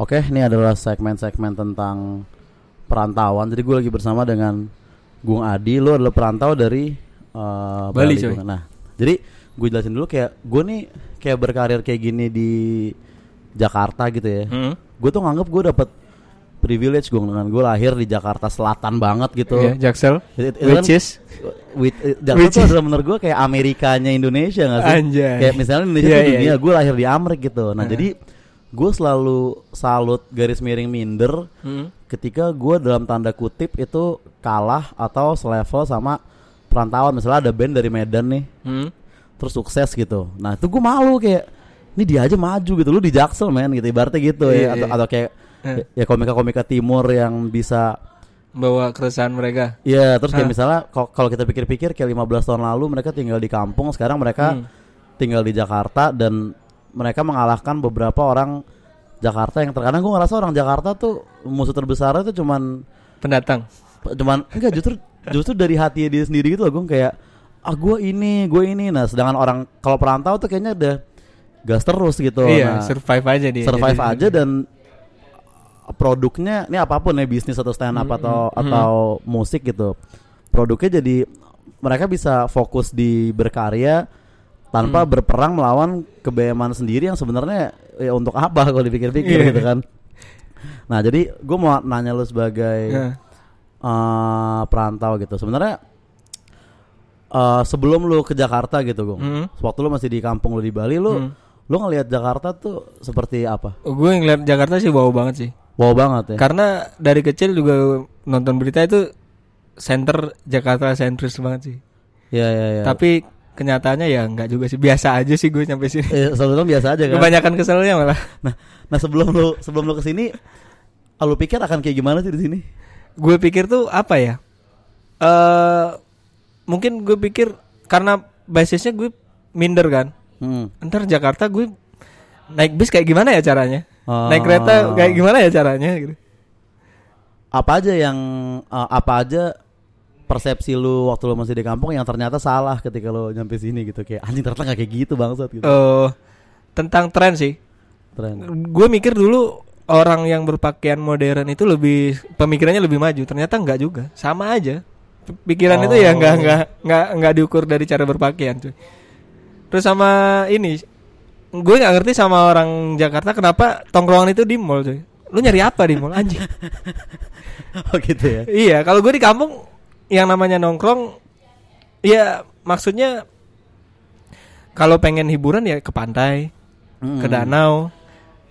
Oke, ini adalah segmen-segmen tentang perantauan. Jadi gue lagi bersama dengan Gung Adi. Lu adalah perantau dari eh, Bali, Bali. coy. Nah, jadi gue jelasin dulu kayak gue nih kayak berkarir kayak gini di Jakarta gitu ya. Hmm. Gue tuh nganggep gue dapet privilege gue dengan gue lahir di Jakarta Selatan banget gitu. Iya, Jaksel. It- it- kan- Which is with, eh, Jakarta Which tuh adalah menurut gue kayak Amerikanya Indonesia gak sih? Anjay. Kayak misalnya Indonesia tuh iya, dunia, iya. gue lahir di Amerika gitu. Nah Heeh. jadi gue selalu salut garis miring minder Hmm. ketika gue dalam tanda kutip itu kalah atau selevel sama perantauan. Misalnya ada band dari Medan nih, Hmm. terus sukses gitu. Nah itu gue malu kayak ini dia aja maju gitu, lu di Jaksel men gitu ibaratnya gitu Iya, ya atau, iya. atau kayak Eh. ya komika-komika timur yang bisa Bawa keresahan mereka. Iya, terus kayak misalnya kal- kalau kita pikir-pikir kayak 15 tahun lalu mereka tinggal di kampung, sekarang mereka Hmm. tinggal di Jakarta dan mereka mengalahkan beberapa orang Jakarta yang terkadang gue ngerasa orang Jakarta tuh musuh terbesarnya tuh cuman Pendatang. cuman enggak justru justru dari hati dia sendiri gitu loh gue kayak ah gue ini gue ini nah sedangkan orang kalau perantau tuh kayaknya udah gas terus gitu iya, nah, survive aja dia. survive Jadi- aja dan produknya ini apa pun ya bisnis atau stand up Hmm, atau hmm, atau musik gitu produknya jadi mereka bisa fokus di berkarya tanpa Hmm. berperang melawan kebeyaman sendiri yang sebenarnya ya untuk apa kalau dipikir-pikir Iya. gitu kan nah jadi gue mau nanya lu sebagai Nah, eh, perantau gitu sebenarnya eh, sebelum lu ke Jakarta gitu gue hmm. waktu lu masih di kampung lu di Bali lu Hmm. lu ngelihat Jakarta tuh seperti apa Gue ngeliat Jakarta sih wow banget sih. wow banget ya Karena dari kecil juga nonton berita itu center Jakarta sentris banget sih. Iya iya iya. Tapi kenyataannya ya nggak juga sih. Biasa aja sih gue sampai sini. eh, selalu biasa aja kan. Kebanyakan keselnya malah. Nah, nah sebelum lu sebelum lu ke sini, ah, lu pikir akan kayak gimana sih di sini? Gue pikir tuh apa ya? Eh mungkin gue pikir karena basisnya gue minder kan. Hmm. Ntar Jakarta gue naik bis kayak gimana ya caranya? Oh. Naik kereta kayak gimana ya caranya gitu. Apa aja yang eh, apa aja persepsi lu waktu lu masih di kampung yang ternyata salah ketika lu nyampe sini gitu kayak anjing ternyata gak kayak gitu bangsat gitu. Eh tentang tren sih. Keren. Gue mikir dulu orang yang berpakaian modern itu lebih pemikirannya lebih maju. Ternyata enggak juga. Sama aja. Pikiran itu ya Oh. enggak enggak enggak enggak diukur dari cara berpakaian, cuy. Terus sama ini gue nggak ngerti sama orang Jakarta kenapa tongkrongan itu di mall, cuy. Lu nyari apa di mall anjing? oh gitu ya. iya, kalau gue di kampung yang namanya nongkrong ya maksudnya kalau pengen hiburan ya ke pantai, Hmm. ke danau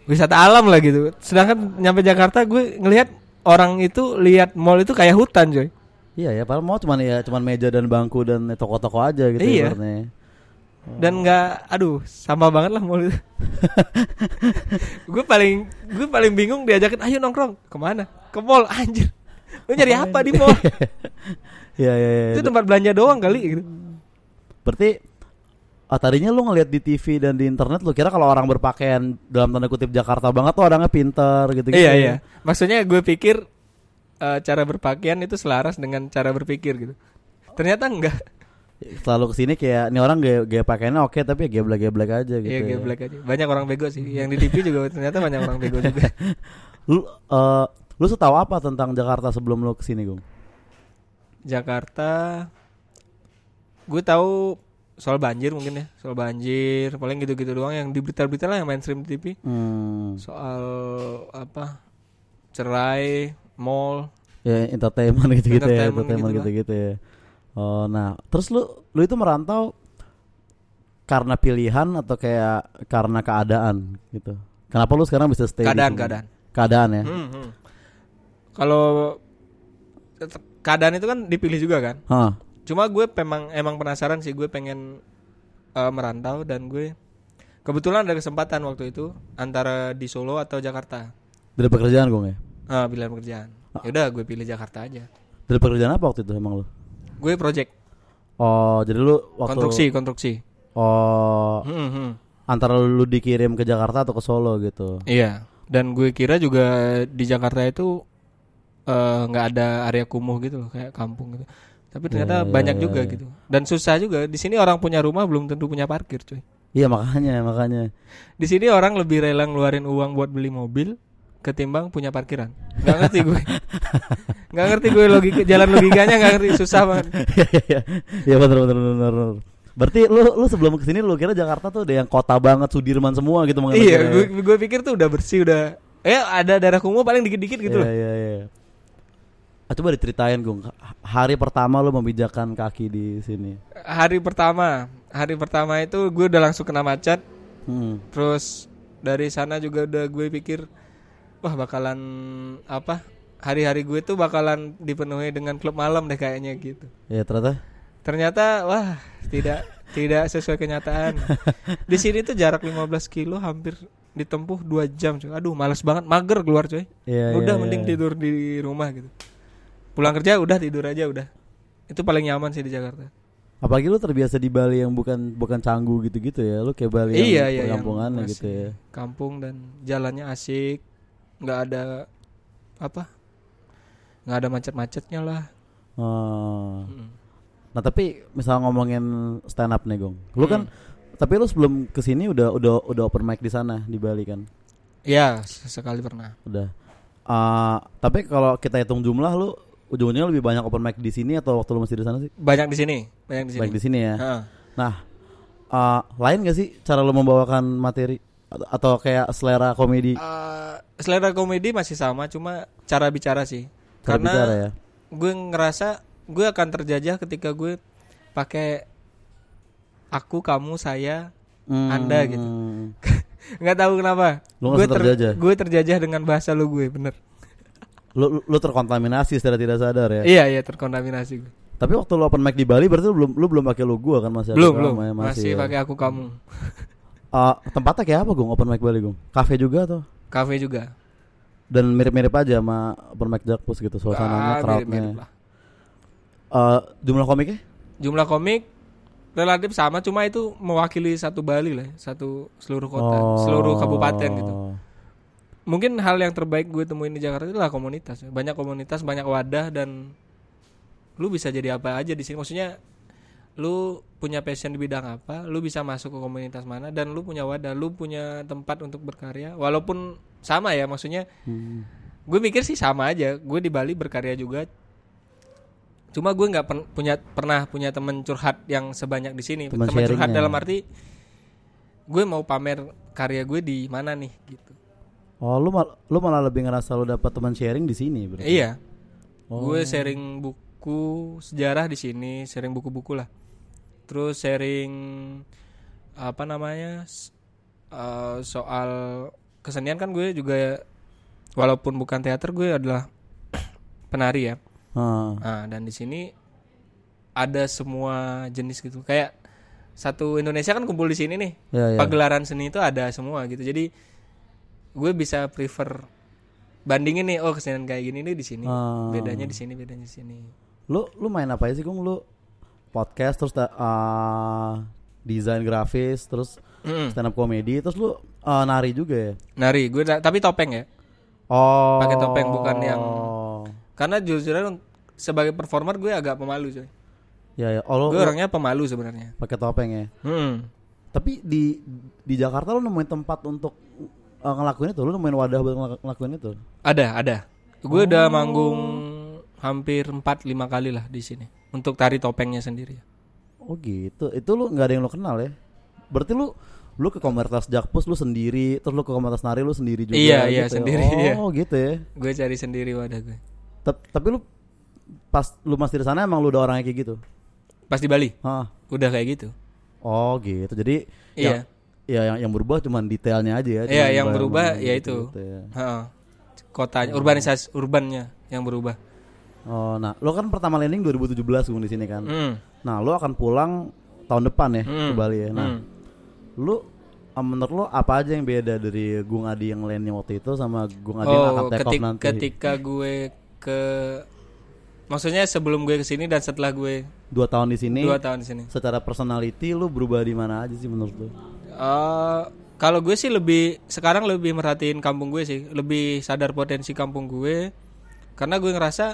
wisata alam lah gitu. Sedangkan nyampe Jakarta gue ngelihat orang itu lihat mall itu kayak hutan coy. Iya ya, padahal mau cuman ya cuman meja dan bangku dan toko-toko aja gitu Iya. ibaratnya. dan nggak aduh sama banget lah mall itu. Gue paling gue paling bingung diajakin ayo nongkrong. Ke mana? Ke mall anjir lu nyari apa di mall Iya iya iya. itu tempat belanja doang kali gitu Berarti ah, tadinya lu ngelihat di TV dan di internet lu kira kalau orang berpakaian dalam tanda kutip Jakarta banget tuh orangnya pinter gitu gitu. iya iya maksudnya gue pikir eh, cara berpakaian itu selaras dengan cara berpikir gitu ternyata enggak Selalu ke sini kayak ini orang gaya, gaya pakaiannya oke tapi ya geblek-geblek aja gitu. Iya, ya. geblek aja. Banyak orang bego sih. Yang di TV juga ternyata banyak orang bego juga. Lu eh, lu setahu apa tentang Jakarta sebelum lu ke sini, Gung? Jakarta gue tahu soal banjir mungkin ya soal banjir paling gitu-gitu doang yang di berita-berita lah yang mainstream di TV Hmm. soal apa cerai mall Ya entertainment gitu-gitu ya, Entertainment gitu gitu-gitu ya. Oh, nah, terus lu lu itu merantau karena pilihan atau kayak karena keadaan gitu. Kenapa lu sekarang bisa stay di keadaan keadaan Keadaan ya. Hmm, hmm. Kalau keadaan itu kan dipilih juga kan Hah. cuma gue memang emang penasaran sih gue pengen eh, merantau dan gue kebetulan ada kesempatan waktu itu antara di Solo atau Jakarta Dari pekerjaan gue ya. ah pilihan pekerjaan ya udah gue pilih Jakarta aja Dari pekerjaan apa waktu itu emang lu? gue project Oh, jadi lu waktu konstruksi konstruksi Oh, Hmm, hmm. antara lu dikirim ke Jakarta atau ke Solo gitu. iya dan gue kira juga di Jakarta itu eh, nggak ada area kumuh gitu loh kayak kampung gitu tapi ternyata Ya, ya, banyak ya, juga ya. gitu dan susah juga di sini orang punya rumah belum tentu punya parkir cuy Iya makanya makanya. di sini orang lebih rela ngeluarin uang buat beli mobil ketimbang punya parkiran. Gak ngerti gue. Gak ngerti gue logika jalan logikanya gak ngerti susah banget. Iya iya iya. Iya benar benar. Berarti lu lu sebelum ke sini lu kira Jakarta tuh udah yang kota banget Sudirman semua gitu iya, gue gue pikir tuh udah bersih udah. Eh ada daerah kumuh paling dikit-dikit gitu Iya loh. iya iya. Ah, coba diceritain Gung, hari pertama lu memijakan kaki di sini. Hari pertama, hari pertama itu gue udah langsung kena macet. Hmm. Terus dari sana juga udah gue pikir wah bakalan apa? Hari-hari gue tuh bakalan dipenuhi dengan klub malam deh kayaknya gitu. Ya ternyata Ternyata wah tidak tidak sesuai kenyataan. Di sini tuh jarak 15 kilo hampir ditempuh 2 jam cuy. Aduh males banget mager keluar cuy. Iya, udah iya, mending iya. tidur di rumah gitu. Pulang kerja udah tidur aja udah. Itu paling nyaman sih di Jakarta. apalagi lu terbiasa di Bali yang bukan bukan canggu gitu-gitu ya. Lu kayak Bali iya yang iya yang perkampungannya masih gitu ya. Kampung dan jalannya asik, nggak ada apa? nggak ada macet-macetnya lah. Oh. Mm. Nah, tapi misal ngomongin stand up nih, Gong. Lu kan Hmm. tapi lu sebelum ke sini udah udah udah open mic di sana di Bali kan? Ya sekali pernah. Udah. Ah, tapi kalau kita hitung jumlah lu ujungnya lebih banyak open mic di sini atau waktu lu masih di sana sih? Banyak di sini, banyak di sini. Baik di sini ya. Heeh. Nah, ah, lain gak sih cara lu membawakan materi atau, kayak selera komedi? Eh, selera komedi masih sama, cuma cara bicara sih. Cara Karena bicara ya. gue ngerasa gue akan terjajah ketika gue pakai aku, kamu, saya, Hmm. Anda gitu. nggak tahu kenapa. Gue ngerasa terjajah? gue terjajah dengan bahasa lu gue, bener. Lu lu terkontaminasi secara tidak sadar ya. Iya iya terkontaminasi. Tapi waktu lu open mic di Bali berarti lu belum lu belum pakai lu gua kan masih belum belum ya, masih, ya. pakai aku kamu. Ah, tempatnya kayak apa, Gung? Open mic Bali, Gung? Cafe juga atau? Kafe juga. Dan mirip-mirip aja sama open mic Jakpus gitu suasananya, Ah, crowdnya. mirip-mirip lah. Eh, jumlah komiknya? Jumlah komik relatif sama, cuma itu mewakili satu Bali lah, satu seluruh kota, Oh. seluruh kabupaten gitu. Mungkin hal yang terbaik gue temuin di Jakarta itu lah komunitas. Banyak komunitas, banyak wadah dan lu bisa jadi apa aja di sini. Maksudnya lu punya passion di bidang apa, lu bisa masuk ke komunitas mana dan lu punya wadah, lu punya tempat untuk berkarya. Walaupun sama ya, maksudnya Hmm. gue mikir sih sama aja. Gue di Bali berkarya juga. Cuma gue nggak pen- punya pernah punya temen curhat yang sebanyak di sini. Teman Teman curhat dalam arti gue mau pamer karya gue di mana nih gitu. Oh, lu mal lu malah lebih ngerasa lu dapat teman sharing di sini berarti. Iya. Oh. Gue sharing buku sejarah di sini, sharing buku-buku lah. Terus sharing apa namanya eh, soal kesenian kan gue juga walaupun bukan teater gue adalah penari ya. Ah. Nah, dan di sini ada semua jenis gitu. Kayak satu Indonesia kan kumpul di sini nih. Ya, ya. Pagelaran seni itu ada semua gitu. Jadi gue bisa prefer bandingin nih oh kesenian kayak gini nih di sini. Ah. Bedanya di sini, bedanya di sini. Lu lu main apa sih, Gung? Lu podcast terus ah, desain grafis terus Mm-mm. stand up comedy terus lu ah, nari juga ya? Nari, gue tapi topeng ya. Oh. Pakai topeng, bukan yang- Karena jujur sebagai performer gue agak pemalu coy. Ya ya. Oh, gue orangnya pemalu sebenarnya. pakai topeng ya. Hmm. Tapi di di Jakarta lu nemuin tempat untuk uh, ngelakuin itu, lu nemuin wadah buat ngelak- ngelakuin itu. Ada, ada. Gue udah manggung hampir 4 5 kali lah di sini untuk tari topengnya sendiri. Oh gitu. Itu lu nggak ada yang lu kenal ya? Berarti lu lu ke komunitas Jakpus lu sendiri, terus lu ke komunitas nari lu sendiri juga Iya, iya, gitu ya? sendiri, iya. Oh, gitu ya. Gue cari sendiri wadah gue. Tep- tapi lu pas lu masih di sana emang lu udah orangnya kayak gitu. Pas di Bali Hah. udah kayak gitu. Oh gitu. Jadi Iya. ya yang yang berubah cuman detailnya aja ya. Iya, yang berubah environment ya gitu, itu. gitu ya. Heeh. Kotanya, urbanisasi urbannya yang berubah. Oh, nah, lu kan pertama landing 2017 Gung di sini kan. Hmm. Nah, lu akan pulang tahun depan ya ke Hmm. Bali ya. Nah, Hmm. lu ah, menurut lu apa aja yang beda dari Gung Adi yang landing waktu itu sama Gung Adi yang akan Oh, take off ketik- nanti? ketika gue ke maksudnya sebelum gue ke sini dan setelah gue Dua tahun di sini, dua tahun di sini. secara personality lu berubah di mana aja sih menurut lu? Eh, kalau gue sih lebih sekarang lebih merhatiin kampung gue sih, lebih sadar potensi kampung gue karena gue ngerasa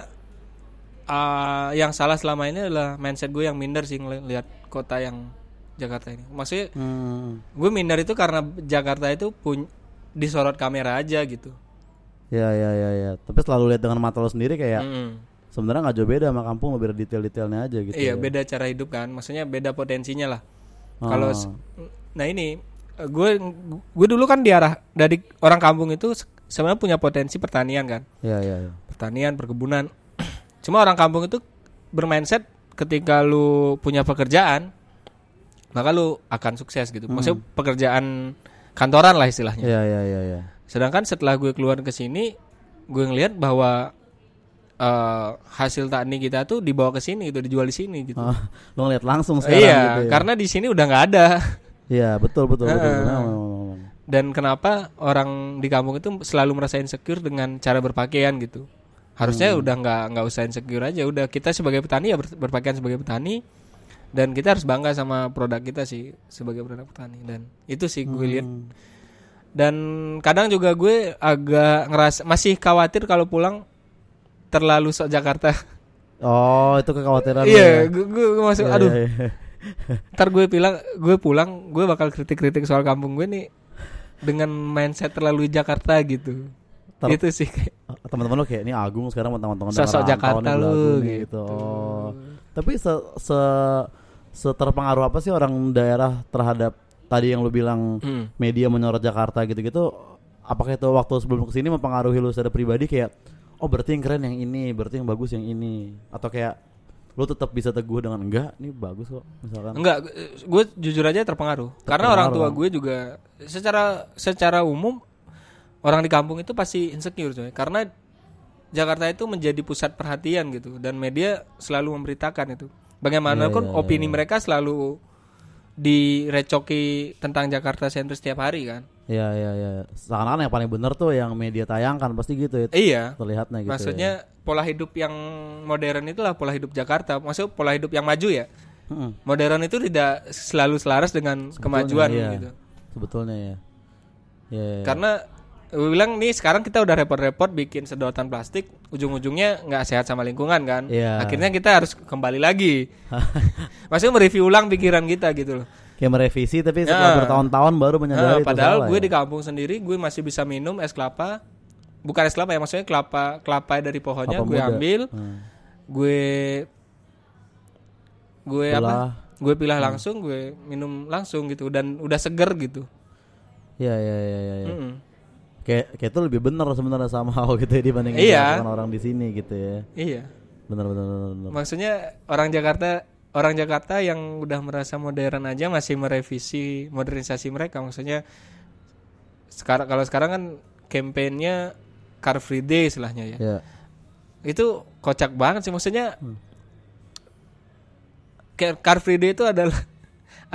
eh, yang salah selama ini adalah mindset gue yang minder sih ngelihat kota yang Jakarta ini. Maksudnya Hmm. gue minder itu karena Jakarta itu pun disorot kamera aja gitu. Ya ya ya ya. Tapi selalu lihat dengan mata lo sendiri kayak Mm-mm. sebenarnya nggak jauh beda sama kampung lebih detail-detailnya aja gitu. Iya ya. beda cara hidup kan, maksudnya beda potensinya lah. Ah. Kalau s- nah ini gue gue dulu kan diarah dari orang kampung itu se- sebenarnya punya potensi pertanian kan, Iya iya iya. pertanian perkebunan. Cuma orang kampung itu bermindset ketika lu punya pekerjaan maka lu akan sukses gitu. Maksudnya pekerjaan kantoran lah istilahnya. Iya iya iya iya. Sedangkan setelah gue keluar ke sini, gue ngelihat bahwa eh, hasil tani kita tuh dibawa ke sini gitu, dijual di sini gitu. Ah, lo ngeliat langsung sekarang iya, gitu ya. karena di sini udah nggak ada. Iya betul betul betul. Memang, memang. Dan kenapa orang di kampung itu selalu merasa insecure dengan cara berpakaian gitu? Harusnya Hmm. udah nggak nggak usah insecure aja. Udah kita sebagai petani ya ber- berpakaian sebagai petani dan kita harus bangga sama produk kita sih sebagai produk petani dan itu sih gue lihat. Hmm. Dan kadang juga gue agak ngerasa masih khawatir kalau pulang terlalu sok Jakarta. Oh itu kekhawatiran. Iya, ya? gue, gue, gue masuk. Iya, Aduh, iya, iya. Ntar gue bilang gue pulang gue bakal kritik-kritik soal kampung gue nih dengan mindset terlalu Jakarta gitu. Ter- itu sih kayak teman-teman lo kayak ini Agung sekarang teman-teman Sosok Jakarta lu, gitu. Oh. Tapi se se seterpengaruh apa sih orang daerah terhadap tadi yang lu bilang Hmm. media menyorot Jakarta gitu-gitu? Apakah itu waktu sebelum ke sini mempengaruhi lu secara pribadi kayak oh berarti yang keren yang ini, berarti yang bagus yang ini atau kayak lu tetap bisa teguh dengan enggak ini bagus kok misalkan. enggak gue jujur aja terpengaruh. karena orang tua Terpengaruh. gue juga secara secara umum orang di kampung itu pasti insecure coy karena Jakarta itu menjadi pusat perhatian gitu dan media selalu memberitakan itu bagaimanapun Iya, iya, opini mereka selalu direcoki tentang Jakarta sentris setiap hari kan Iya iya iya. Seakan-akan yang paling bener tuh yang media tayangkan pasti gitu ya. iya Terlihatnya gitu. maksudnya pola hidup yang modern itulah pola hidup Jakarta maksud pola hidup yang maju ya ya. Mm-mm. modern itu tidak selalu selaras dengan kemajuan iya. gitu Sebetulnya ya. Ya. ya, ya. karena gue bilang nih sekarang kita udah repot-repot bikin sedotan plastik ujung-ujungnya nggak sehat sama lingkungan kan Iya. akhirnya kita harus kembali lagi maksudnya mereview ulang pikiran kita gitu loh kayak merevisi tapi setelah Ya. bertahun-tahun baru menyadari Nah, padahal gue ya. di kampung sendiri gue masih bisa minum es kelapa bukan es kelapa ya maksudnya kelapa kelapa dari pohonnya Kelapa gue muda. ambil Hmm. gue gue apa gue Hmm. pilah langsung gue minum langsung gitu dan udah seger gitu Iya iya iya iya. iya. Mm-mm. Kayak kayak itu lebih bener sebenarnya sama gitu ya dibandingin Iya. dengan orang di sini gitu ya. iya Bener bener bener. bener. maksudnya orang Jakarta orang Jakarta yang udah merasa modern aja masih merevisi modernisasi mereka. Maksudnya sekarang kalau sekarang kan kampanyenya Car Free Day istilahnya ya. Ya. itu kocak banget sih. Maksudnya kayak Car Free Day itu adalah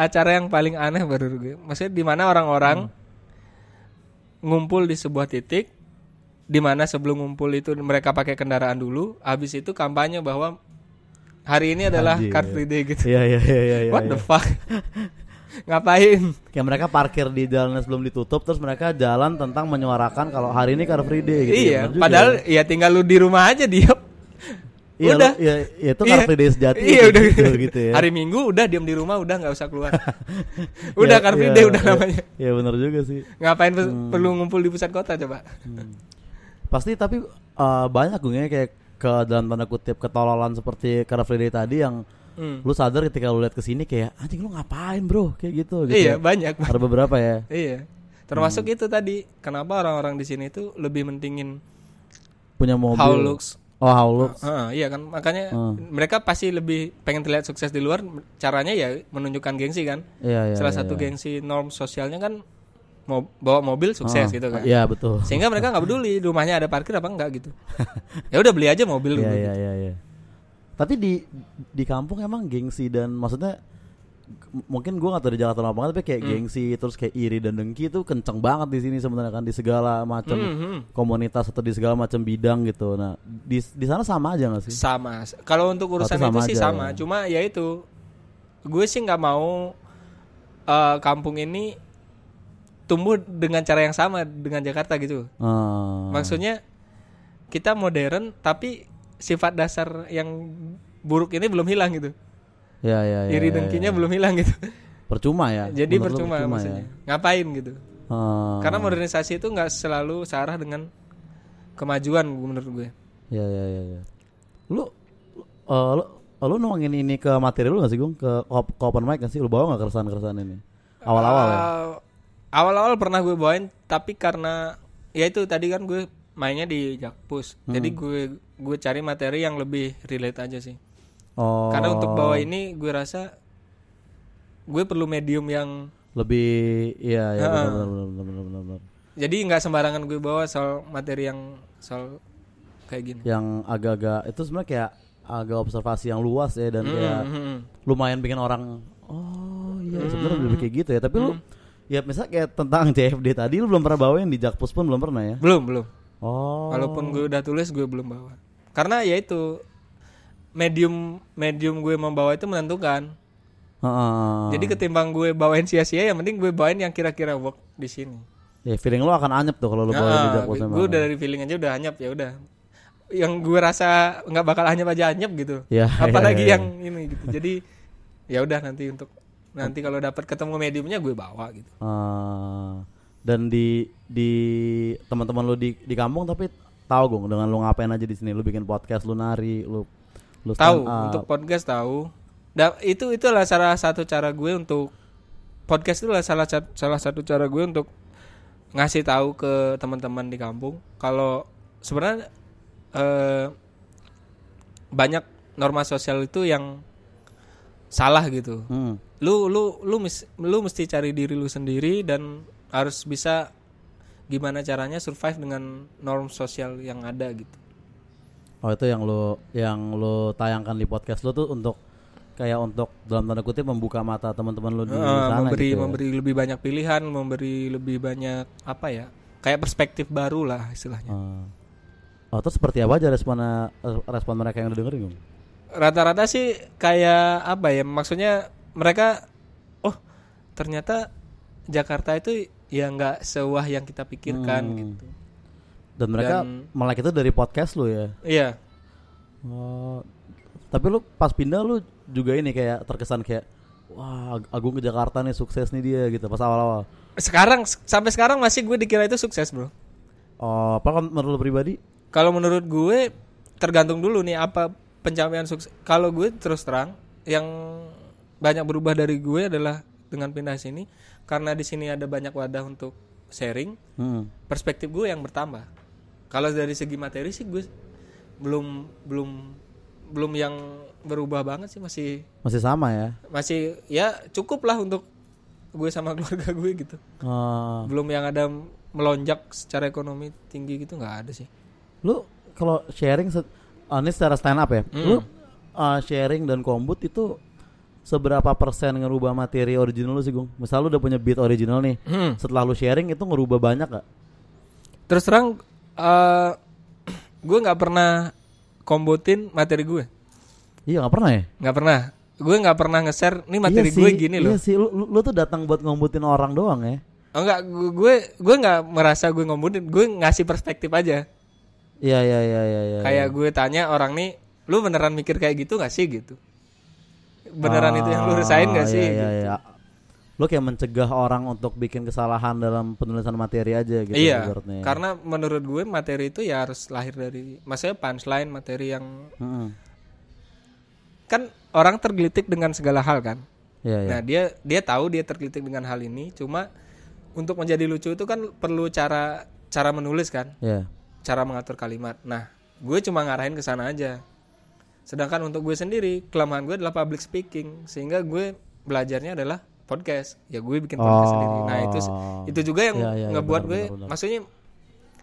acara yang paling aneh baru. Gue maksudnya di mana orang-orang ngumpul di sebuah titik di mana sebelum ngumpul itu mereka pakai kendaraan dulu habis itu kampanye bahwa hari ini adalah Anjir. Car Free Day gitu Iya iya iya iya. iya, what iya. the fuck ngapain Kayak mereka parkir di jalan sebelum ditutup terus mereka jalan tentang menyuarakan kalau hari ini Car Free Day gitu. iya juga padahal ya. ya tinggal lu di rumah aja diam Iya, udah. iya, iya, itu Iya. Car Free Day sejati iya kayak udah gitu, gitu ya. hari minggu udah diam di rumah udah nggak usah keluar udah Iya, Car Free iya, Day udah iya. namanya Iya bener juga sih. ngapain Hmm. perlu ngumpul di pusat kota coba Pasti tapi eh, banyak gue kayak ke dalam tanda kutip ketololan seperti Car Free Day tadi yang Hmm. lu sadar ketika lu lihat ke sini kayak anjing lu ngapain bro kayak gitu gitu. iya ya. banyak Ada beberapa ya. iya termasuk Hmm. itu tadi kenapa orang-orang di sini tuh lebih mentingin Punya mobil. how looks Oh how looks. Heeh, iya kan makanya Hmm. mereka pasti lebih pengen terlihat sukses di luar caranya ya menunjukkan gengsi kan Iya iya. salah iya, satu iya. gengsi norm sosialnya kan mau bawa mobil sukses Ah, gitu kan Iya betul. sehingga mereka nggak peduli rumahnya ada parkir apa enggak gitu ya udah beli aja mobil Iya iya gitu. iya iya. Tapi di di kampung emang gengsi dan maksudnya mungkin gua nggak tahu di Jakarta apa tapi Hmm. kayak gengsi terus kayak iri dan dengki itu kenceng banget di sini sebenarnya kan di segala macam Hmm, hmm. komunitas atau di segala macam bidang gitu. Nah, di di sana sama aja gak sih? sama kalau untuk urusan itu sama sih aja, sama ya. cuma ya itu gue sih nggak mau eh, kampung ini tumbuh dengan cara yang sama dengan Jakarta gitu Ah. maksudnya kita modern tapi sifat dasar yang buruk ini belum hilang gitu ya ya ya. iri ya, dengkinya ya. belum hilang gitu Percuma ya. jadi Menurut lu percuma, maksudnya ngapain gitu Ah. karena modernisasi itu nggak selalu searah dengan kemajuan menurut gue. Ya ya ya ya. Lu uh, lu lu nuangin ini ke materi lu gak sih Gung? Ke, ke open mic gak sih? Lu bawa gak keresahan-keresahan ini? Awal-awal ya? Awal-awal pernah gue bawain tapi karena ya itu tadi kan gue mainnya di Jakpus. Hmm. Jadi gue gue cari materi yang lebih relate aja sih. Oh. Karena untuk bawa ini gue rasa gue perlu medium yang lebih iya ya benar benar benar benar benar, benar. jadi nggak sembarangan gue bawa soal materi yang soal kayak gini. Yang agak-agak itu sebenarnya kayak agak observasi yang luas ya dan kayak Hmm, hmm, hmm. lumayan bikin orang oh iya sebenarnya Hmm. lebih kayak gitu ya. Tapi lu ya misalnya kayak tentang CFD tadi lu belum pernah bawain di Jakpus pun belum pernah ya? Belum belum. Oh. Walaupun gue udah tulis gue belum bawa. Karena ya itu medium medium gue membawa itu menentukan. Heeh. Jadi ketimbang gue bawain sia-sia yang penting gue bawain yang kira-kira work di sini. ya feeling lu akan anyep tuh kalau lu bawain di Jakpus gue udah dari feeling aja udah anyap ya udah. Yang gue rasa nggak bakal anyap aja anyap gitu. Ya, Apalagi ya, ya, yang ini gitu. Jadi ya udah nanti untuk nanti kalau dapat ketemu mediumnya gue bawa gitu. Ah, dan di di teman-teman lu di di kampung tapi tahu gung dengan lu ngapain aja di sini lu bikin podcast lu nari lu lu Tahu untuk podcast tahu. Dan itu itulah salah satu cara gue untuk podcast itu adalah salah salah satu cara gue untuk ngasih tahu ke teman-teman di kampung kalau sebenarnya eh, banyak norma sosial itu yang salah gitu. Hmm. Lu lu lu mis- lu mesti cari diri lu sendiri dan harus bisa gimana caranya survive dengan norm sosial yang ada gitu. Oh itu yang lu yang lu tayangkan di podcast lu tuh untuk kayak untuk dalam tanda kutip membuka mata teman-teman lu di Eh, sana memberi gitu. ya. memberi lebih banyak pilihan, memberi lebih banyak apa ya? Kayak perspektif baru lah istilahnya. Ah. Oh, terus seperti apa aja responnya eh, respon mereka yang udah dengerin? Rata-rata sih kayak apa ya? Maksudnya mereka oh, ternyata Jakarta itu ya nggak sewah yang kita pikirkan Hmm. gitu. Dan mereka Dan- melek itu dari podcast lu ya. Iya. Oh, tapi lu pas pindah lu juga ini kayak terkesan kayak wah Ag- Agung ke Jakarta nih sukses nih dia gitu pas awal-awal. Sekarang sampai sekarang masih gue dikira itu sukses, Bro. Oh, apa kan menurut lu pribadi? Kalau menurut gue tergantung dulu nih apa pencapaian sukses. Kalau gue terus terang yang banyak berubah dari gue adalah dengan pindah sini karena di sini ada banyak wadah untuk sharing, Hmm. perspektif gue yang bertambah. Kalau dari segi materi sih gue belum belum belum yang berubah banget sih masih Masih sama ya. masih ya cukup lah untuk gue sama keluarga gue gitu. Oh, Belum yang ada melonjak secara ekonomi tinggi gitu nggak ada sih. lu kalau sharing ah, ini secara stand up ya. Hmm. Lu ah, sharing dan kombut itu seberapa persen ngerubah materi original lu sih, Gung? Misal lu udah punya beat original nih. Hmm. Setelah lu sharing itu ngerubah banyak gak? Terus terang eh gue nggak pernah kombotin materi gue, Iya nggak pernah ya? nggak pernah. Gue nggak pernah nge-share nih materi Iya gue sih, gini Iya loh. sih, lu, lu, tuh datang buat ngombutin orang doang ya. Oh enggak, gu- gue gue nggak merasa gue ngombotin, gue ngasih perspektif aja. Iya iya iya iya. iya. Kayak gue tanya orang nih, lu beneran mikir kayak gitu gak sih gitu? Beneran itu yang lu rasain gak Ah, sih? Iya, iya, gitu. iya. Lu kayak mencegah orang untuk bikin kesalahan dalam penulisan materi aja gitu iya, ibaratnya. karena menurut gue materi itu ya harus lahir dari, maksudnya punchline materi yang Mm-mm. kan orang tergelitik dengan segala hal kan. Iya iya. Nah dia dia tahu dia tergelitik dengan hal ini, cuma untuk menjadi lucu itu kan perlu cara cara menulis kan, Iya. cara mengatur kalimat. Nah gue cuma ngarahin ke sana aja. Sedangkan untuk gue sendiri kelemahan gue adalah public speaking, sehingga gue belajarnya adalah podcast. Ya gue bikin podcast Oh. sendiri. Nah itu itu juga yang iya, iya, ngebuat benar, gue, benar, benar. maksudnya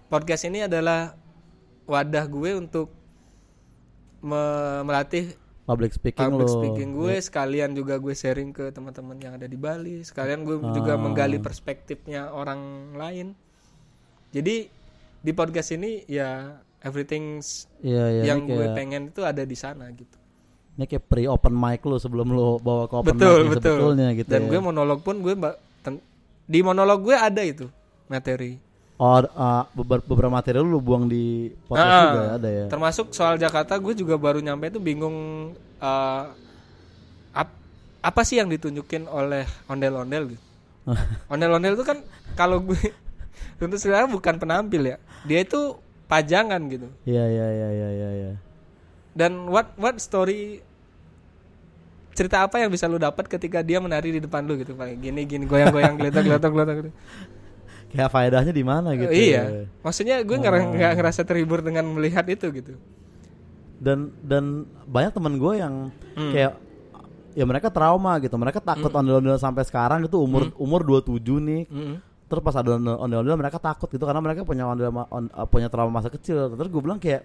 podcast ini adalah wadah gue untuk me- melatih Public speaking public speaking gue sekalian juga gue sharing ke teman-teman yang ada di Bali sekalian gue juga Ah. menggali perspektifnya orang lain jadi di podcast ini ya everything Iya iya. yang gue kayak, pengen itu ada di sana gitu ini kayak pre open mic lu sebelum lu bawa ke open betul mic betul sebetulnya gitu. dan ya. gue monolog pun gue di monolog gue ada itu materi Oh, beber- beberapa materi lu, lu buang di podcast Ah, juga ya, ada ya. termasuk soal Jakarta gue juga baru nyampe itu bingung eh, ap- apa sih yang ditunjukin oleh ondel-ondel gitu ondel-ondel itu kan kalau gue untuk sebenarnya bukan penampil ya dia itu pajangan gitu. Iya iya iya iya iya. iya. Dan what what story cerita apa yang bisa lu dapat ketika dia menari di depan lu gitu kayak gini gini goyang-goyang geletak geletak geletak gitu. Kayak faedahnya di mana gitu. iya. Maksudnya gue nggak Oh. nggak ngerasa terhibur dengan melihat itu gitu. Dan dan banyak temen gue yang Hmm. kayak ya mereka trauma gitu. Mereka takut ondel-ondel sampai sekarang itu umur umur 27 nih. Mm-mm. Terus pas ada ondel- ondel-ondel mereka takut gitu karena mereka punya ondel on- uh, punya trauma masa kecil. Terus gue bilang kayak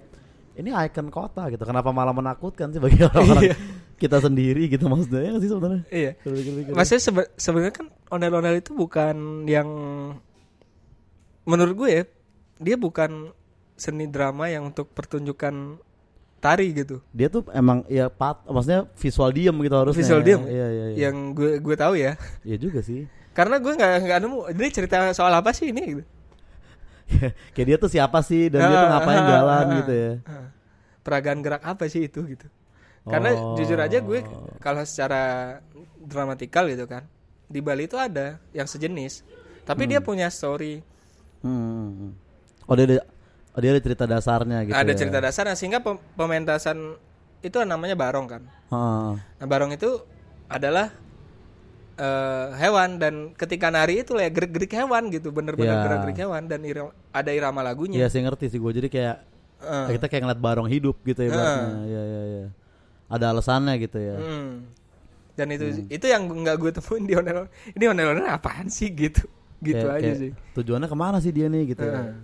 ini ikon kota gitu. Kenapa malah menakutkan sih bagi orang-orang kita sendiri gitu maksudnya ya sih sebenarnya? Iya. Pikir-pikir. Maksudnya sebe- sebenarnya kan ondel-ondel itu bukan yang menurut gue ya, dia bukan seni drama yang untuk pertunjukan tari gitu. dia tuh emang ya pat maksudnya visual diem gitu harusnya. Visual diem. Iya iya iya. Yang gue gue tahu ya. Iya juga sih. Karena gue nggak nggak nemu. Ini cerita soal apa sih ini? Gitu. kayak dia tuh siapa sih dan dia tuh ngapain Ah, jalan ah, gitu ya. ah. Peragaan gerak apa sih itu gitu? Karena Oh. jujur aja gue kalau secara dramatikal gitu kan, di Bali itu ada yang sejenis, tapi dia punya story, Hmm. Oh dia ada oh, dia ada cerita dasarnya gitu. ada ya. cerita dasarnya sehingga pem- pementasan itu namanya barong kan. Heeh. Nah barong itu adalah eh, hewan dan ketika nari itu ya gerik-gerik hewan gitu, bener-bener Ya. gerak-gerik hewan dan ira- ada irama Iya lagunya. sih ngerti sih gue jadi kayak Eh, kita kayak ngeliat barong hidup gitu ya. Iya iya iya. Ada alasannya gitu ya. Hmm. Dan itu itu yang nggak gue temuin di ondel ini ondel apaan sih gitu gitu Kayak- aja kayak sih. Tujuannya ke mana sih dia nih gitu. ya. Heeh.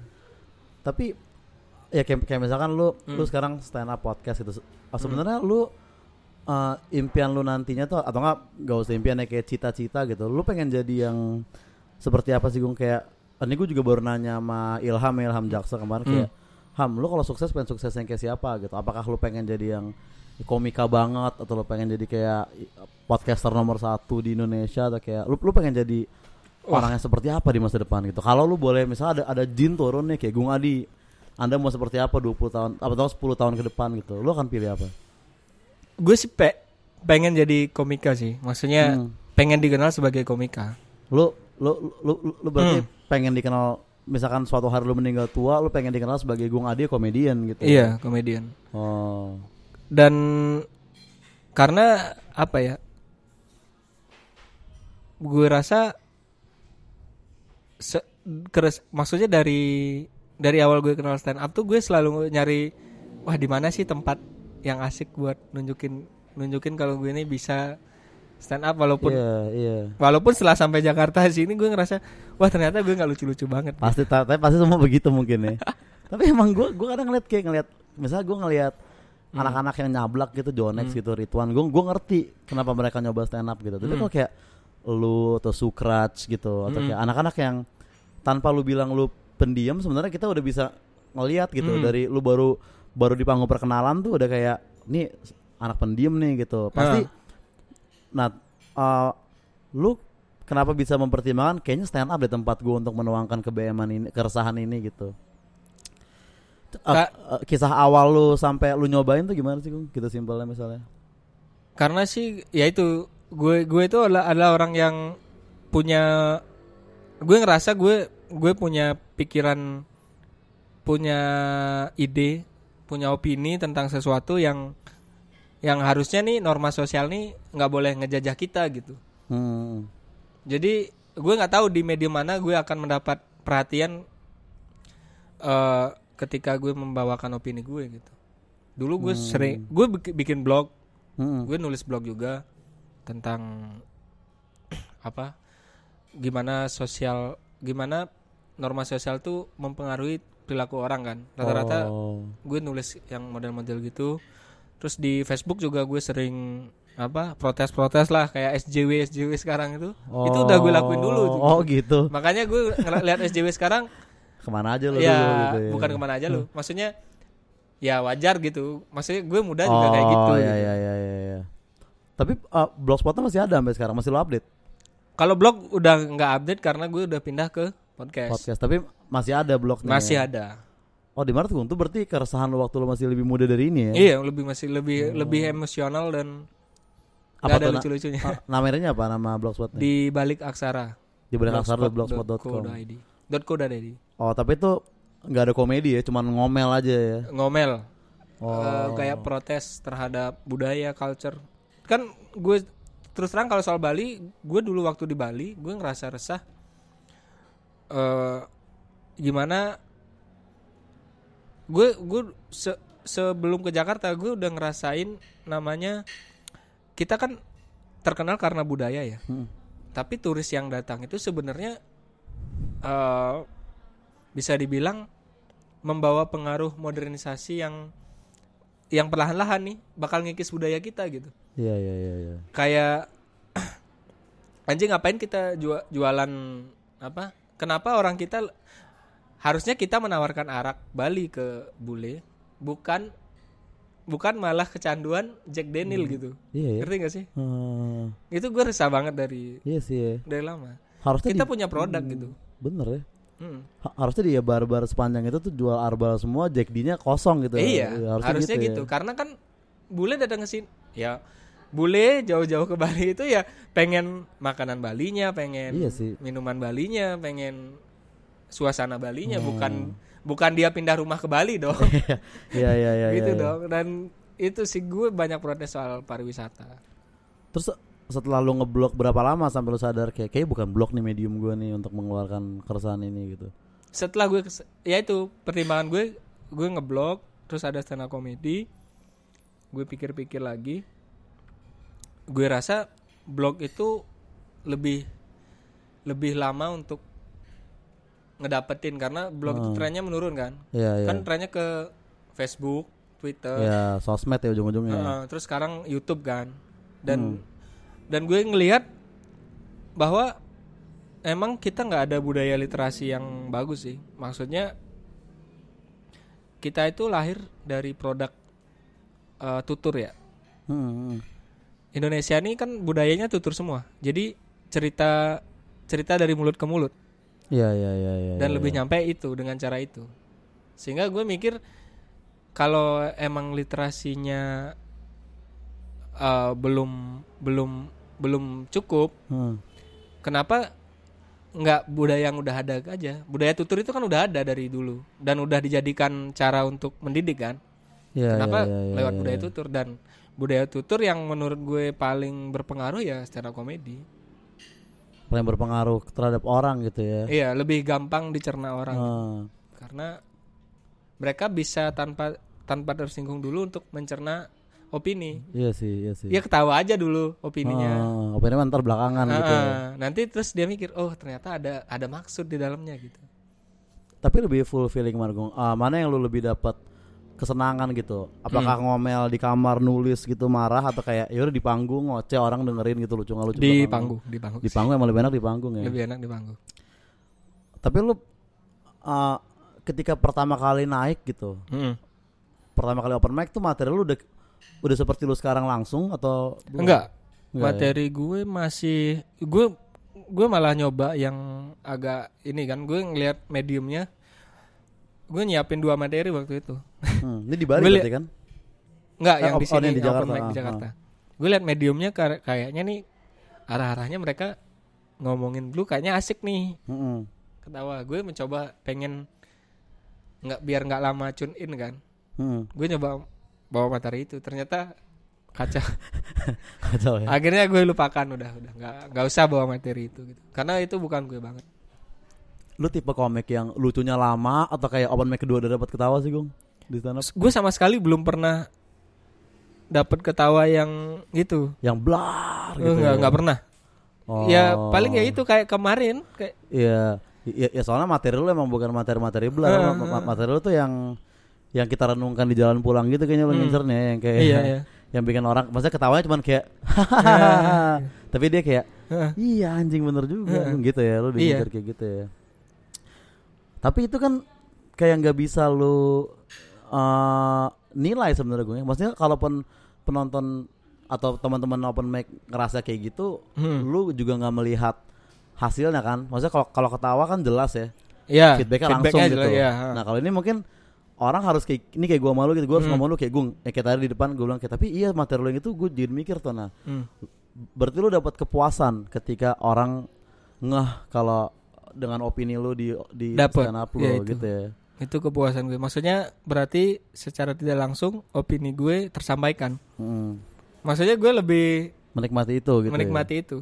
Tapi ya kayak, kayak misalkan lu lu Hmm. sekarang stand up podcast gitu. Ah, Sebenarnya lu uh, impian lu nantinya tuh atau enggak gak usah impian ya kayak cita-cita gitu. Lu pengen jadi yang seperti apa sih Gung kayak ini gue juga baru nanya sama Ilham ya, Ilham Jaksa kemarin Hmm. kayak Ham, lu kalau sukses pengen sukses yang kayak siapa gitu? Apakah lu pengen jadi yang komika banget atau lu pengen jadi kayak podcaster nomor satu di Indonesia atau kayak lu lu pengen jadi Wah. orang yang seperti apa di masa depan gitu? Kalau lu boleh misalnya ada ada jin turun nih kayak Gung Adi, Anda mau seperti apa 20 tahun apa tahun 10 tahun ke depan gitu? Lu akan pilih apa? Gue sih pe- pengen jadi komika sih. Maksudnya Hmm. pengen dikenal sebagai komika. Lu lu lu, lu, lu berarti Hmm. pengen dikenal misalkan suatu hari lu meninggal tua, lu pengen dikenal sebagai Gung Adi komedian gitu. Iya, komedian. Oh. Dan karena apa ya? Gue rasa se- keres- maksudnya dari dari awal gue kenal stand up tuh gue selalu nyari wah di mana sih tempat yang asik buat nunjukin nunjukin kalau gue ini bisa stand up walaupun Iya, iya. walaupun setelah sampai Jakarta sini gue ngerasa wah ternyata gue nggak lucu-lucu banget. Pasti ta- tapi pasti semua begitu mungkin ya. tapi emang gua gua kadang ngeliat kayak ngeliat misalnya gua ngeliat Hmm. anak-anak yang nyablak gitu Jonex gitu Ridwan gua gua ngerti kenapa mereka nyoba stand up gitu. Tapi Hmm. kalau kayak lu atau Sukrats gitu atau Hmm. kayak anak-anak yang tanpa lu bilang lu pendiam sebenarnya kita udah bisa ngeliat gitu Hmm. dari lu baru baru di panggung perkenalan tuh udah kayak nih anak pendiam nih gitu. Pasti Ah. Nah, uh, lu kenapa bisa mempertimbangkan kayaknya stand up di tempat gua untuk menuangkan kebeeman ini, keresahan ini gitu. Uh, uh, kisah awal lu sampai lu nyobain tuh gimana sih, Gung? Gitu simpelnya misalnya. Karena sih ya itu gue gue itu adalah, adalah orang yang punya gue ngerasa gue gue punya pikiran punya ide punya opini tentang sesuatu yang yang harusnya nih norma sosial nih nggak boleh ngejajah kita gitu Hmm. jadi gue nggak tahu di media mana gue akan mendapat perhatian eh ketika gue membawakan opini gue gitu dulu gue sering gue bik- bikin blog Hmm. gue nulis blog juga tentang apa gimana sosial gimana norma sosial tuh mempengaruhi perilaku orang kan rata-rata Oh. gue nulis yang model-model gitu terus di Facebook juga gue sering apa protes-protes lah kayak SJW SJW sekarang itu itu udah gue lakuin dulu tuh. Oh, gitu. makanya gue ngeliat SJW sekarang Ke mana aja lu ya dulu gitu ya. bukan ke mana aja lu maksudnya ya wajar gitu maksudnya gue muda juga kayak Oh, gitu iya, gitu. iya, iya, iya, iya. Tapi uh, blogspotnya masih ada sampai sekarang, masih lu update Kalau blog udah nggak update karena gue udah pindah ke podcast. podcast. Tapi masih ada blognya. Masih ada. Oh, di mana tuh? Berarti keresahan lu waktu lu masih lebih muda dari ini ya? Iya, lebih masih lebih lebih emosional dan Apa nggak ada Na? lucu-lucunya. Ah, namanya apa nama blogspotnya? Di balik aksara. Di balik aksara blogspot.co.id. blogspot.com. Oh, tapi itu nggak ada komedi ya, cuman ngomel aja ya. ngomel Oh. Eh, kayak protes terhadap budaya culture kan gue terus terang kalau soal Bali gue dulu waktu di Bali gue ngerasa resah eh gimana gue gue se- sebelum ke Jakarta gue udah ngerasain namanya kita kan terkenal karena budaya ya Hmm. tapi turis yang datang itu sebenarnya eh bisa dibilang membawa pengaruh modernisasi yang yang perlahan-lahan nih bakal ngikis budaya kita gitu Iya iya iya. iya. kayak anjing ngapain kita jua- jualan apa kenapa orang kita harusnya kita menawarkan arak Bali ke bule bukan bukan malah kecanduan Jack Daniel gitu Iya ya. ngerti gak sih Hmm, itu gue resah banget dari iya sih ya. dari lama Harusnya kita di- punya produk gitu bener ya. Hmm. Ha- harusnya dia bar-bar sepanjang itu tuh jual arbal semua, Jack D-nya kosong gitu. Iya, harusnya, gitu. ya. Karena kan bule datang ke sini, ya bule jauh-jauh ke Bali itu ya pengen makanan Balinya, pengen Iya sih. minuman Balinya, pengen suasana Balinya, Hmm. bukan bukan dia pindah rumah ke Bali dong. Iya iya iya. gitu iya, iya. dong. Dan itu sih gue banyak protes soal pariwisata. Terus setelah lu ngeblok berapa lama sampai lu sadar kayak kayak bukan blok nih medium gua nih untuk mengeluarkan keresahan ini gitu. Setelah gue ya itu pertimbangan gue, gue ngeblok, terus ada stand up comedy. Gue pikir-pikir lagi. Gue rasa blog itu lebih lebih lama untuk ngedapetin karena blog itu Hmm. trennya menurun kan. Iya iya. Kan trennya ke Facebook, Twitter, Ya sosmed ya ujung-ujungnya. Heeh, terus sekarang YouTube kan. Dan Hmm. dan gue ngelihat bahwa emang kita nggak ada budaya literasi yang bagus sih. Maksudnya kita itu lahir dari produk eh, tutur ya. Hmm, hmm. Indonesia ini kan budayanya tutur semua. Jadi cerita cerita dari mulut ke mulut Iya iya iya iya. dan iya, lebih iya. nyampe itu dengan cara itu. Sehingga gue mikir kalau emang literasinya eh, belum belum belum cukup, Hmm. kenapa nggak budaya yang udah ada aja? Budaya tutur itu kan udah ada dari dulu dan udah dijadikan cara untuk mendidik kan. Iya, Kenapa iya, iya, lewat iya, budaya iya. tutur dan budaya tutur yang menurut gue paling berpengaruh ya stand up comedy. Paling berpengaruh terhadap orang gitu ya. Iya, lebih gampang dicerna orang Ah. karena mereka bisa tanpa tanpa tersinggung dulu untuk mencerna opini. Iya sih, iya sih. Dia ketawa aja dulu opininya. Ah, opini ntar belakangan gitu. ya. Ah, nanti terus dia mikir, oh ternyata ada ada maksud di dalamnya gitu. Tapi lebih full feeling Margung. Ah, mana yang lu lebih dapat kesenangan gitu? Apakah ngomel di kamar nulis gitu marah atau kayak ya udah di panggung ngoceh orang dengerin gitu lucu nggak lucu Di panggung, di panggung. Di panggung emang lebih enak di panggung ya. Lebih enak di panggung. Tapi lu ah, ketika pertama kali naik gitu, Mm-mm. pertama kali open mic tuh materi lu udah udah seperti lu sekarang langsung atau belum? Enggak. Enggak materi gue masih gue gue malah nyoba yang agak ini kan gue ngelihat mediumnya gue nyiapin dua materi waktu itu. Hmm, ini di Bali berarti kan? nggak Eh, yang di oh, sini yang di Jakarta, mic di ah, Jakarta. gue lihat mediumnya kayaknya nih arah-arahnya mereka ngomongin blue kayaknya asik nih. Mm-mm. ketawa. Gue mencoba pengen nggak biar nggak lama tune in kan. Mm-mm. gue nyoba bawa materi itu. Ternyata kacau. Kacau ya. akhirnya gue lupakan udah udah. Nggak nggak usah bawa materi itu gitu. Karena itu bukan gue banget Lu tipe komik yang lucunya lama atau kayak open mic kedua udah dapat ketawa sih, Gung? Di stand up gue sama sekali belum pernah dapat ketawa yang gitu yang blar Eh, gitu. nggak ya. nggak pernah Oh. ya paling ya itu kayak kemarin kayak Iya, ya, ya soalnya materi lu emang bukan materi-materi blar, ma- materi lu tuh yang yang kita renungkan di jalan pulang gitu kayaknya lu Hmm. ngincernya yang kayak Iya, iya. yang bikin orang maksudnya ketawanya cuman kayak tapi dia kayak iya anjing bener juga gitu ya lu Iya. diincer kayak gitu ya. Tapi itu kan kayak nggak bisa lu eh, nilai sebenarnya gue. Maksudnya kalaupun penonton atau teman-teman open mic ngerasa kayak gitu, Hmm. lu juga nggak melihat hasilnya kan? Maksudnya kalau kalau ketawa kan jelas ya, ya feedbacknya langsung feedbacknya gitu. jelas, ya. Nah kalau ini mungkin orang harus kayak ini kayak gua malu gitu, harus Hmm. ngomong lu kayak gung, eh, kayak tadi di depan gue bilang kayak tapi iya materi lu yang itu gue jadi mikir tuh nah, Hmm. berarti lu dapat kepuasan ketika orang ngeh kalau dengan opini lu di di Dapet, stand up lu ya itu. gitu ya. Itu kepuasan gue. Maksudnya berarti secara tidak langsung opini gue tersampaikan. Hmm. Maksudnya gue lebih Menikmati itu gitu. ya. menikmati itu.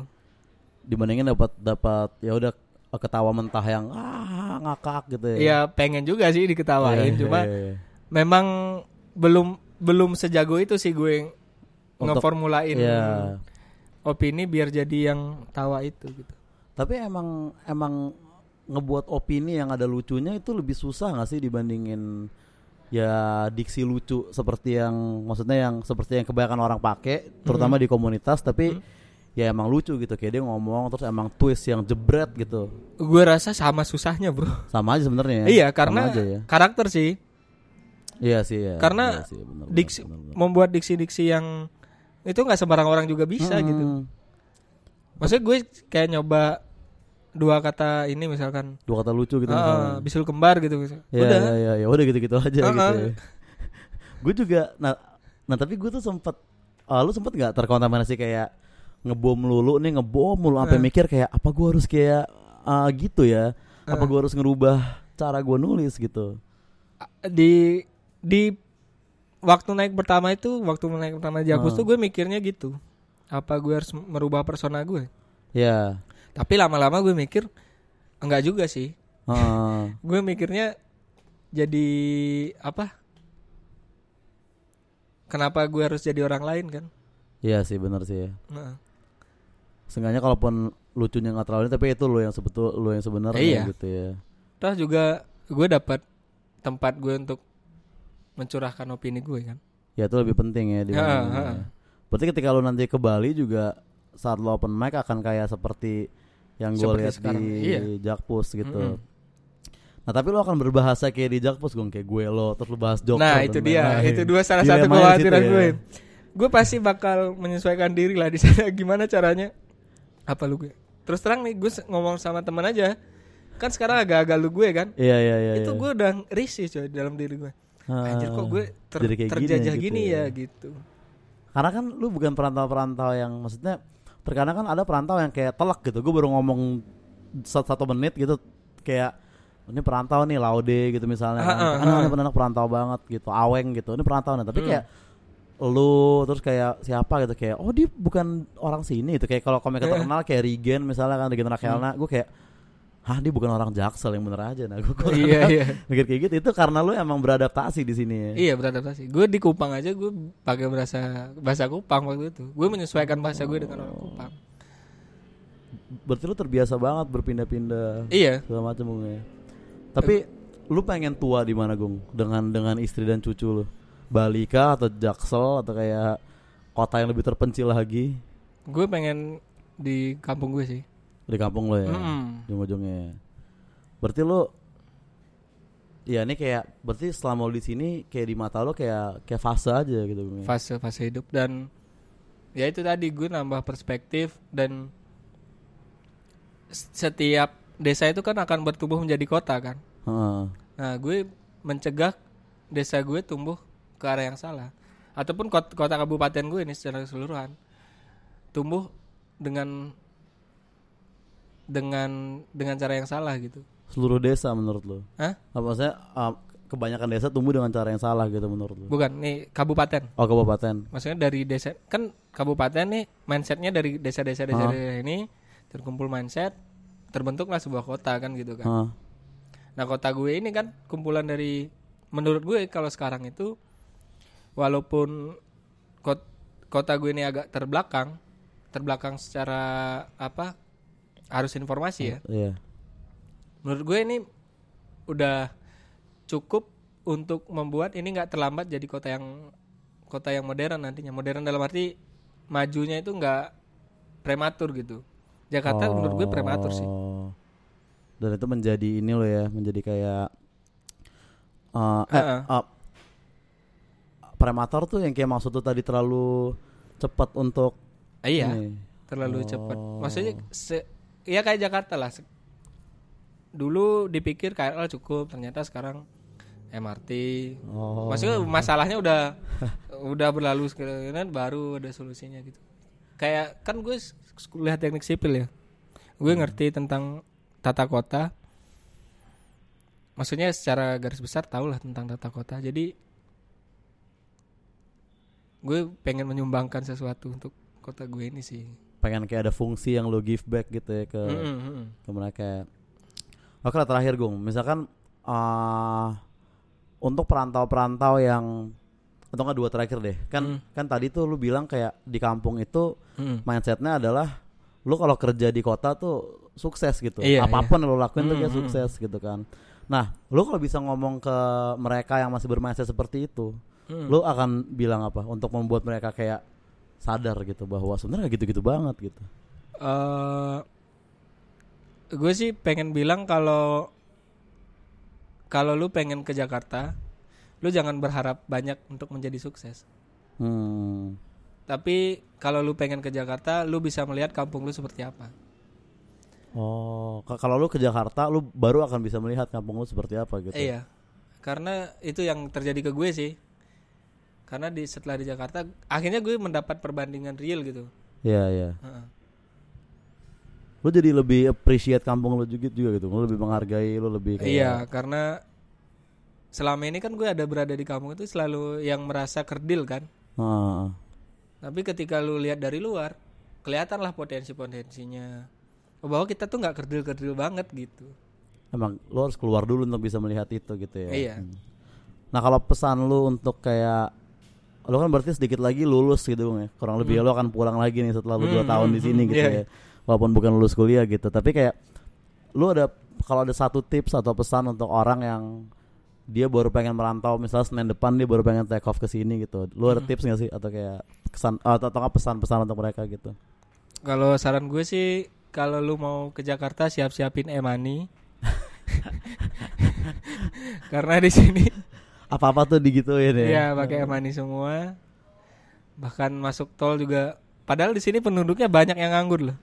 Dibandingin dapat dapat ya udah ketawa mentah yang ah ngakak gitu ya. Ya pengen juga sih diketawain, Iya, cuma iya, iya. memang belum belum sejago itu sih gue Untuk- ngeformulain Iya. opini biar jadi yang tawa itu gitu. Tapi emang emang ngebuat opini yang ada lucunya itu lebih susah nggak sih dibandingin ya diksi lucu seperti yang maksudnya yang seperti yang kebanyakan orang pakai terutama di komunitas tapi ya emang lucu gitu kayak dia ngomong terus emang twist yang jebret gitu Gue rasa sama susahnya, Bro. sama aja sebenarnya Iya, Sama karena aja ya. karakter sih. iya sih ya Karena iya sih, bener, Diksi bener, bener. membuat diksi-diksi yang itu nggak sembarang orang juga bisa Hmm, gitu. Maksudnya gue kayak nyoba dua kata ini misalkan dua kata lucu gitu misalnya. bisul kembar gitu misal. Ya, Udah. ya, ya, ya udah gitu-gitu aja Ah, gitu. ah. Ya. gue juga, nah, nah tapi gue tuh sempet, ah, lu sempet nggak terkontaminasi kayak ngebom lulu nih ngebom mulu sampai Ah. mikir kayak apa gue harus kayak ah, gitu ya? Apa Ah. gue harus ngerubah cara gue nulis gitu? di di waktu naik pertama itu waktu naik pertama Jakpus Ah. tuh gue mikirnya gitu apa gue harus merubah persona gue Ya, tapi lama-lama gue mikir enggak juga sih ah, gue mikirnya jadi apa kenapa gue harus jadi orang lain kan iya sih bener sih. ya. Nah, Seenggaknya kalaupun lucunya nggak terlalu tapi itu lo yang sebetul lo yang sebenarnya Iya. gitu ya. terus juga gue dapat tempat gue untuk mencurahkan opini gue kan Ya itu lebih penting ya. Ya, dibanding- ha. Berarti ketika lu nanti ke Bali juga saat lo open mic akan kayak seperti yang gue lihat sekarang, di iya. Jakpus gitu. Mm-mm. Nah tapi lo akan berbahasa kayak di Jakpus gue kayak gue lo terus lo bahas Joker. nah itu dia lain-lain. itu dua salah satu di situ kekhawatiran ya. gue gue pasti bakal menyesuaikan diri lah di sana gimana caranya apa lu gue terus terang nih gue ngomong sama teman aja kan sekarang agak-agak lu gue kan Iya iya iya. itu iya. gue udah risih coy dalam diri gue anjir kok gue ter- kayak gini terjajah gitu gini, ya. ya gitu Karena kan lu bukan perantau-perantau yang maksudnya terkadang kan ada perantau yang kayak telak gitu. Gue baru ngomong satu, satu menit gitu kayak ini perantau nih laude gitu misalnya. Kan. ada anak perantau banget gitu, aweng gitu. Ini perantau nih, tapi Hmm. kayak lu terus kayak siapa gitu kayak oh dia bukan orang sini itu kayak kalau komik terkenal kayak Regen misalnya kan Regen Rakelna Hmm. gue kayak hah dia bukan orang Jaksel yang bener aja. Nah gue iya iya. Mikir kayak gitu itu karena lu emang beradaptasi di sini ya. Iya beradaptasi. Gue di Kupang aja gue pakai bahasa bahasa Kupang waktu itu. Gue menyesuaikan bahasa gue dengan orang Kupang. Berarti lu terbiasa banget berpindah-pindah iya. segala macam ya. Tapi lu pengen tua di mana Gung? Dengan dengan istri dan cucu lu? Bali kah atau Jaksel atau kayak kota yang lebih terpencil lagi? Gue pengen di kampung gue sih di kampung lo ya? Mm-mm. Ujung-ujungnya. Berarti lu Ya ini kayak berarti selama lu di sini kayak di mata lu kayak kayak fase aja gitu ya? fase fase hidup dan ya itu tadi gue nambah perspektif dan setiap desa itu kan akan bertumbuh menjadi kota kan Heeh. nah gue mencegah desa gue tumbuh ke arah yang salah ataupun kota, kota kabupaten gue ini secara keseluruhan tumbuh dengan dengan dengan cara yang salah gitu Seluruh desa menurut lu? Hah? Apa maksudnya um, kebanyakan desa tumbuh dengan cara yang salah gitu menurut lu? bukan nih kabupaten Oh kabupaten. maksudnya dari desa kan kabupaten nih mindsetnya dari desa-desa desa Ah. ini terkumpul mindset terbentuklah sebuah kota kan gitu kan Heeh. nah kota gue ini kan kumpulan dari menurut gue kalau sekarang itu walaupun kot- kota gue ini agak terbelakang terbelakang secara apa harus informasi ya Iya. menurut gue ini udah cukup untuk membuat ini nggak terlambat jadi kota yang kota yang modern nantinya modern dalam arti majunya itu nggak prematur gitu Jakarta menurut gue prematur sih Oh. Dan itu menjadi ini loh ya, menjadi kayak uh, eh Heeh. uh, prematur tuh yang kayak maksud tuh tadi terlalu cepat untuk Eh, iya ini. terlalu Oh. cepat maksudnya se ya kayak Jakarta lah. Dulu dipikir KRL cukup ternyata sekarang MRT Oh. maksudnya masalahnya udah udah berlalu sekarang baru ada solusinya gitu. Kayak kan gue kuliah teknik sipil ya. Gue Hmm. ngerti tentang tata kota. Maksudnya secara garis besar tau lah tentang tata kota. Jadi gue pengen menyumbangkan sesuatu untuk kota gue ini sih pengen kayak ada fungsi yang lo give back gitu ya ke Mm, mm, mm. ke mereka oke lah terakhir gung misalkan eh untuk perantau-perantau yang atau enggak dua terakhir deh kan Hmm. kan tadi tuh lu bilang kayak di kampung itu Mm. mindsetnya adalah lu kalau kerja di kota tuh sukses gitu Iya, apa pun yang lu lakuin tuh Hmm, kayak hmm. sukses gitu kan nah lu kalau bisa ngomong ke mereka yang masih bermindset seperti itu Mm. lu akan bilang apa untuk membuat mereka kayak sadar gitu bahwa sebenarnya gitu-gitu banget gitu eh gue sih pengen bilang kalau kalau lu pengen ke Jakarta, lu jangan berharap banyak untuk menjadi sukses. hmm. Tapi kalau lu pengen ke Jakarta, lu bisa melihat kampung lu seperti apa. Oh, ka- kalau lu ke Jakarta, lu baru akan bisa melihat kampung lu seperti apa gitu. Iya. Karena itu yang terjadi ke gue sih. Karena di setelah di Jakarta, akhirnya gue mendapat perbandingan real gitu. Iya, iya. Heeh. Lu jadi lebih appreciate kampung lu juga juga gitu. Lu lebih menghargai, lu lebih kayak Iya, karena selama ini kan gue ada berada di kampung itu selalu yang merasa kerdil kan. Heeh. Tapi ketika lu lihat dari luar, kelihatanlah potensi-potensinya. Oh, bahwa kita tuh nggak kerdil-kerdil banget gitu. Emang lu harus keluar dulu untuk bisa melihat itu gitu ya. Iya. Hmm. Nah, kalau pesan lu untuk kayak lu kan berarti sedikit lagi lulus gitu ya. Kurang lebih lu akan pulang lagi nih setelah lu dua Hmm, tahun hmm, di sini hmm, gitu iya, ya. Walaupun bukan lulus kuliah gitu, tapi kayak lu ada kalau ada satu tips atau pesan untuk orang yang dia baru pengen merantau misalnya Senin depan dia baru pengen take off ke sini gitu. Lu ada Hmm. tips gak sih atau kayak kesan atau, atau pesan-pesan untuk mereka gitu? Kalau saran gue sih, kalau lu mau ke Jakarta siap-siapin e-money. Karena di sini Apa-apa tuh digituin ya. ya pakai e-money semua. Bahkan masuk tol juga padahal di sini penduduknya banyak yang nganggur loh.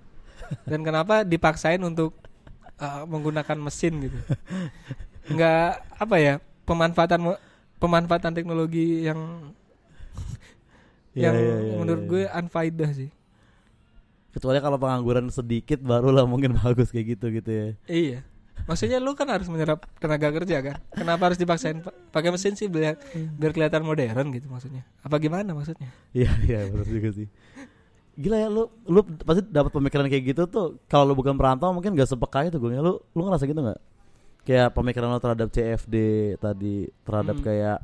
Dan kenapa dipaksain untuk uh, menggunakan mesin gitu. Enggak apa ya? Pemanfaatan pemanfaatan teknologi yang Iya, yang iya, iya, menurut iya. gue unfaedah sih. Kecuali kalau pengangguran sedikit barulah mungkin bagus kayak gitu gitu ya. Iya. Maksudnya lu kan harus menyerap tenaga kerja kan? Kenapa harus dipaksain pa- pakai mesin sih biar biar kelihatan modern gitu maksudnya? Apa gimana maksudnya? Iya iya benar juga sih. Gila ya lu lu pasti dapat pemikiran kayak gitu tuh kalau lu bukan perantau mungkin gak sepeka itu gue. Lu lu ngerasa gitu nggak? Kayak pemikiran lu terhadap CFD tadi terhadap Hmm. kayak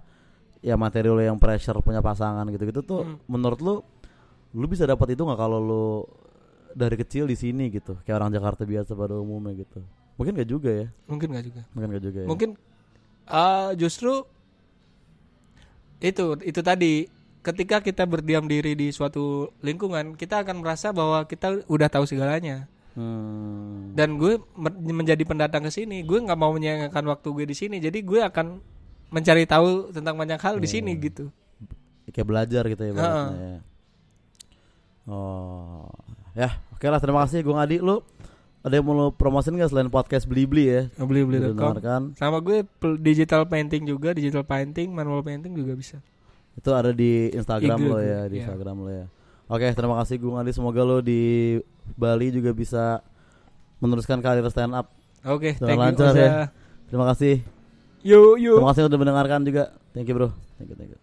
ya materi lu yang pressure punya pasangan gitu-gitu tuh Hmm. menurut lu lu bisa dapat itu nggak kalau lu dari kecil di sini gitu kayak orang Jakarta biasa pada umumnya gitu mungkin gak juga ya? Mungkin nggak juga. mungkin gak juga ya? Mungkin ah, justru itu itu tadi. Ketika kita berdiam diri di suatu lingkungan kita akan merasa bahwa kita udah tahu segalanya. Hmm. dan gue menjadi pendatang ke sini gue nggak mau menyayangkan waktu gue di sini. Jadi gue akan mencari tahu tentang banyak hal di sini gitu. Kayak belajar gitu ya ibaratnya Heeh. ya. Oh, ya oke lah. Terima kasih Gung Adi. Lu ada yang mau promosin nggak selain podcast beli beli ya? beli beli.com Dengarkan. sama gue digital painting juga digital painting manual painting juga bisa Itu ada di Instagram lo ya, di iya. Instagram lo ya. Oke, terima kasih Gung Adi. Semoga lo di Bali juga bisa meneruskan karir stand up. oke Dengan thank you lancar Oza. ya. Terima kasih. yo yo Terima kasih udah mendengarkan juga. Thank you bro. Thank you, thank you.